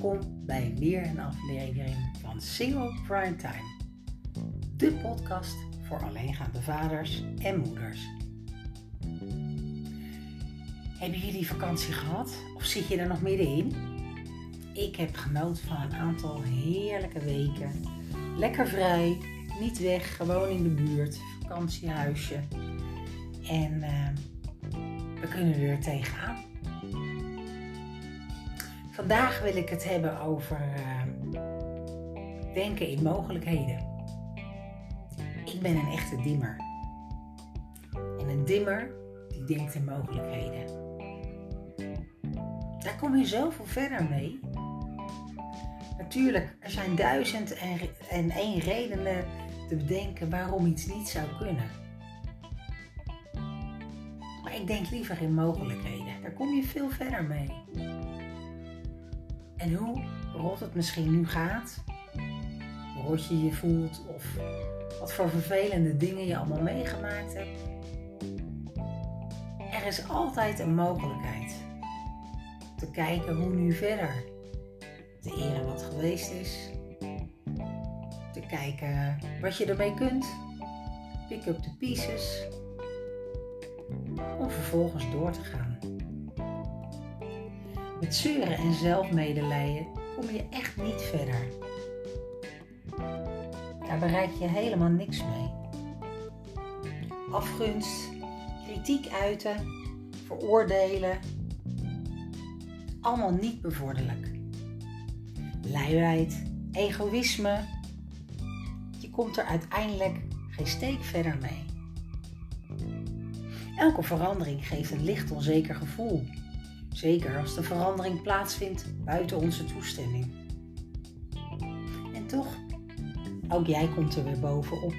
Welkom bij weer een aflevering van Single Prime Time. De podcast voor alleengaande vaders en moeders. Hebben jullie vakantie gehad of zit je er nog middenin? Ik heb genoten van een aantal heerlijke weken. Lekker vrij, niet weg, gewoon in de buurt, vakantiehuisje. En uh, we kunnen er weer tegenaan. Vandaag wil ik het hebben over uh, denken in mogelijkheden. Ik ben een echte dimmer. En een dimmer die denkt in mogelijkheden. Daar kom je zoveel verder mee. Natuurlijk, er zijn duizend en één redenen te bedenken waarom iets niet zou kunnen. Maar ik denk liever in mogelijkheden. Daar kom je veel verder mee. En hoe rot het misschien nu gaat, hoe rot je je voelt of wat voor vervelende dingen je allemaal meegemaakt hebt. Er is altijd een mogelijkheid. Te kijken hoe nu verder. Te eren wat geweest is. Te kijken wat je ermee kunt. Pick up the pieces. Om vervolgens door te gaan. Met zeuren en zelfmedelijden kom je echt niet verder. Daar bereik je helemaal niks mee. Afgunst, kritiek uiten, veroordelen, allemaal niet bevorderlijk. Luiheid, egoïsme, je komt er uiteindelijk geen steek verder mee. Elke verandering geeft een licht onzeker gevoel Zeker als de verandering plaatsvindt buiten onze toestemming. En toch, ook jij komt er weer bovenop.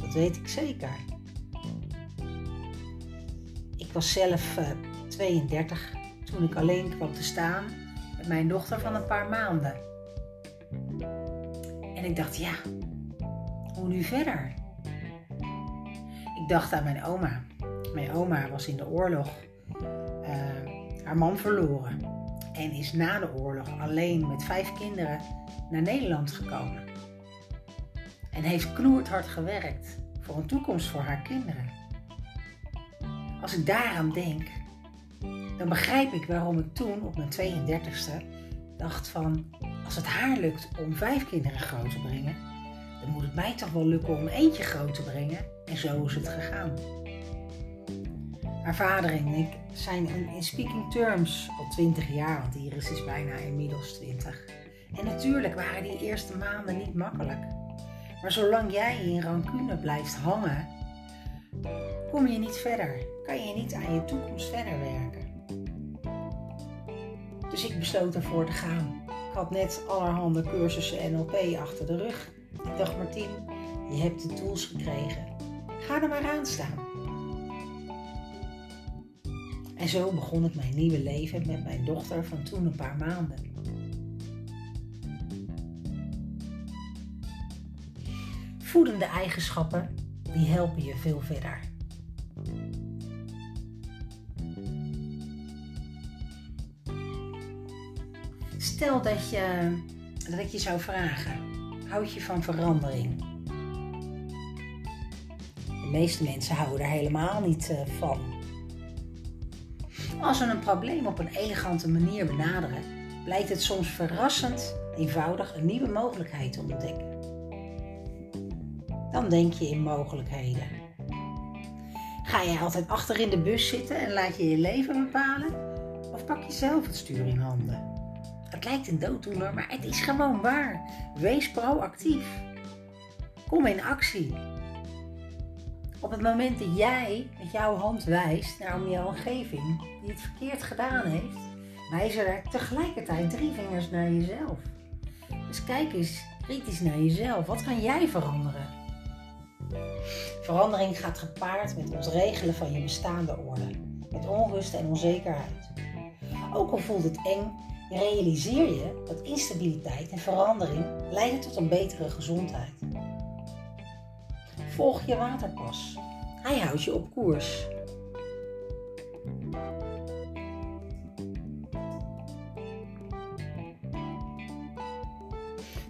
Dat weet ik zeker. Ik was zelf uh, eh, 32 toen ik alleen kwam te staan met mijn dochter van een paar maanden. En ik dacht, ja, hoe nu verder? Ik dacht aan mijn oma. Mijn oma was in de oorlog haar man verloren en is na de oorlog alleen met vijf kinderen naar Nederland gekomen. En heeft knoerd gewerkt voor een toekomst voor haar kinderen. Als ik daaraan denk, dan begrijp ik waarom ik toen op mijn 32e dacht van, als het haar lukt om vijf kinderen groot te brengen, dan moet het mij toch wel lukken om eentje groot te brengen. En zo is het gegaan. En ik zijn in speaking terms al 20 jaar, want Iris is bijna inmiddels 20. En natuurlijk waren die eerste maanden niet makkelijk. Maar zolang jij in rancune blijft hangen, kom je niet verder. Kan je niet aan je toekomst verder werken. Dus ik besloot ervoor te gaan. Ik had net allerhande cursussen NLP achter de rug. Ik dacht, Martien, je hebt de tools gekregen. Ga er maar aan staan. En zo begon ik mijn nieuwe leven met mijn dochter van toen een paar maanden. Voedende eigenschappen, die helpen je veel verder. Stel dat je, dat ik je zou vragen, houd je van verandering? De meeste mensen houden er helemaal niet eh, van. Als we een probleem op een elegante manier benaderen, blijkt het soms verrassend eenvoudig een nieuwe mogelijkheid te ontdekken. Dan denk je in mogelijkheden. Ga je altijd achter in de bus zitten en laat je je leven bepalen? Of pak je zelf het stuur in handen? Het lijkt een dooddoener, maar het is gewoon waar. Wees proactief. Kom in actie. Op het moment dat jij met jouw hand wijst naar om jouw omgeving die het verkeerd gedaan heeft, wijzen er tegelijkertijd drie vingers naar jezelf. Dus kijk eens kritisch naar jezelf. Wat kan jij veranderen? Verandering gaat gepaard met ons regelen van je bestaande orde, met onrust en onzekerheid. Ook al voelt het eng, realiseer je dat instabiliteit en verandering leiden tot een betere gezondheid. Volg je waterpas. Hij houdt je op koers.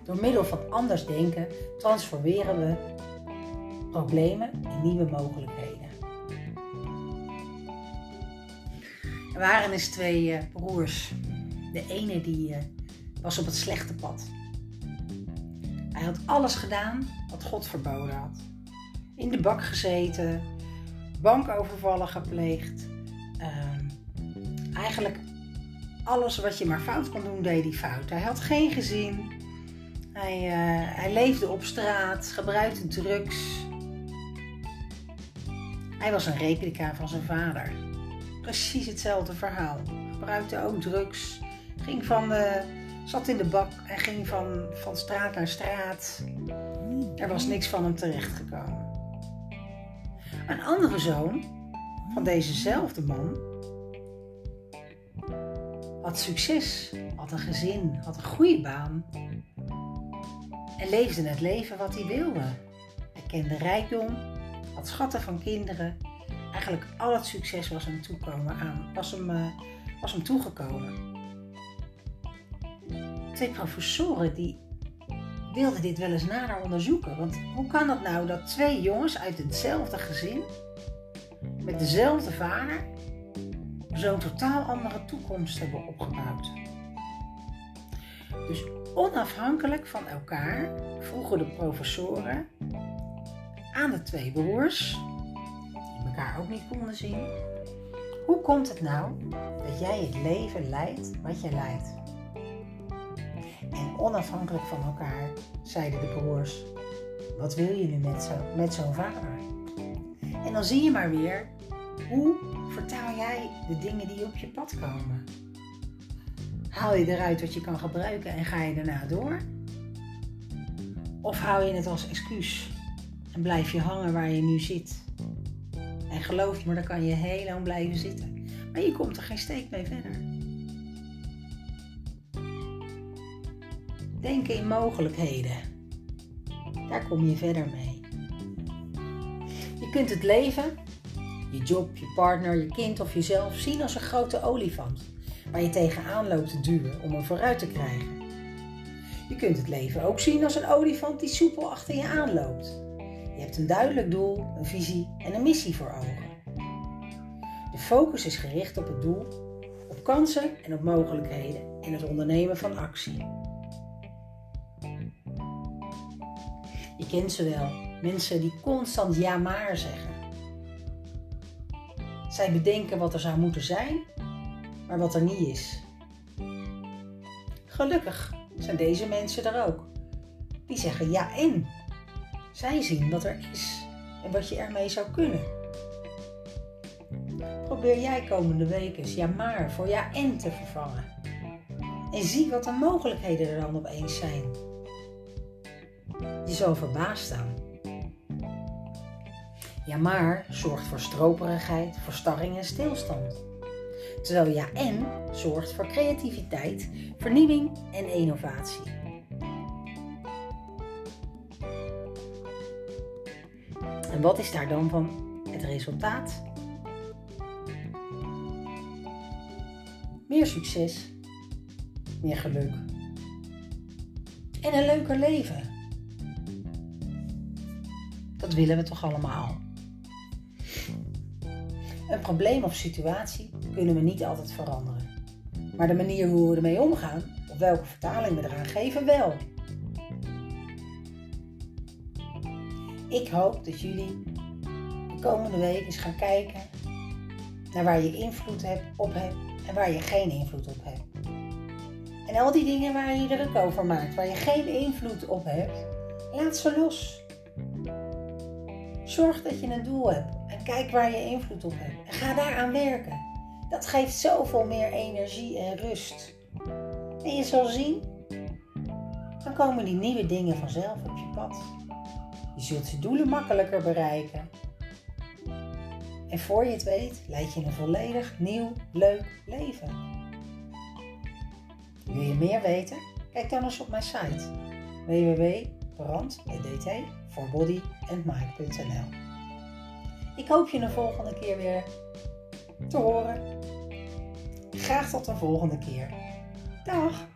Door middel van anders denken transformeren we problemen in nieuwe mogelijkheden. Er waren eens twee uh, broers. De ene die uh, was op het slechte pad. Hij had alles gedaan wat God verboden had. In de bak gezeten, bankovervallen gepleegd. Uh, eigenlijk alles wat je maar fout kon doen, deed hij fout. Hij had geen gezin. Hij, uh, hij leefde op straat, gebruikte drugs. Hij was een replica van zijn vader. Precies hetzelfde verhaal. Gebruikte ook drugs. Ging van de, zat in de bak en ging van, van straat naar straat. Er was niks van hem terechtgekomen. Een andere zoon van dezezelfde man had succes, had een gezin, had een goede baan en leefde het leven wat hij wilde. Hij kende rijkdom, had schatten van kinderen. Eigenlijk al het succes was hem, toekomen hem, uh, was hem toegekomen. Twee professoren die wilden dit wel eens nader onderzoeken. Want hoe kan het nou dat twee jongens uit hetzelfde gezin, met dezelfde vader, zo'n totaal andere toekomst hebben opgebouwd? Dus onafhankelijk van elkaar vroegen de professoren aan de twee broers, die elkaar ook niet konden zien, hoe komt het nou dat jij het leven leidt wat je leidt? En onafhankelijk van elkaar zeiden de broers, wat wil je nu met, met zo'n vader? En dan zie je maar weer, hoe vertaal jij de dingen die op je pad komen? Haal je eruit wat je kan gebruiken en ga je daarna door? Of hou je het als excuus en blijf je hangen waar je nu zit? En geloof me, dan kan je heel lang blijven zitten. Maar je komt er geen steek mee verder. Denken in mogelijkheden. Daar kom je verder mee. Je kunt het leven, je job, je partner, je kind of jezelf zien als een grote olifant waar je tegenaan loopt te duwen om hem vooruit te krijgen. Je kunt het leven ook zien als een olifant die soepel achter je aanloopt. Je hebt een duidelijk doel, een visie en een missie voor ogen. De focus is gericht op het doel, op kansen en op mogelijkheden en het ondernemen van actie. Kent ze wel, mensen die constant ja maar zeggen. Zij bedenken wat er zou moeten zijn maar wat er niet is. Gelukkig zijn deze mensen er ook. Die zeggen ja en. Zij zien wat er is en wat je ermee zou kunnen. Probeer jij komende weken eens ja maar voor ja en te vervangen. En zie wat de mogelijkheden er dan opeens zijn. Je zal verbaasd staan. Ja maar zorgt voor stroperigheid, verstarring en stilstand. Terwijl ja en zorgt voor creativiteit, vernieuwing en innovatie. En wat is daar dan van het resultaat? Meer succes, meer geluk en een leuker leven. Dat willen we toch allemaal? Een probleem of situatie kunnen we niet altijd veranderen. Maar de manier hoe we ermee omgaan, of welke vertaling we eraan geven, wel. Ik hoop dat jullie de komende week eens gaan kijken naar waar je invloed op hebt en waar je geen invloed op hebt. En al die dingen waar je druk over maakt, waar je geen invloed op hebt, laat ze los. Zorg dat je een doel hebt en kijk waar je invloed op hebt. En ga daaraan werken. Dat geeft zoveel meer energie en rust. En je zal zien, dan komen die nieuwe dingen vanzelf op je pad. Je zult je doelen makkelijker bereiken. En voor je het weet, leid je een volledig nieuw, leuk leven. Wil je meer weten? Kijk dan eens op mijn site www.brand.dt4bodyandmind.nl Ik hoop je de volgende keer weer te horen. Graag tot de volgende keer. Dag!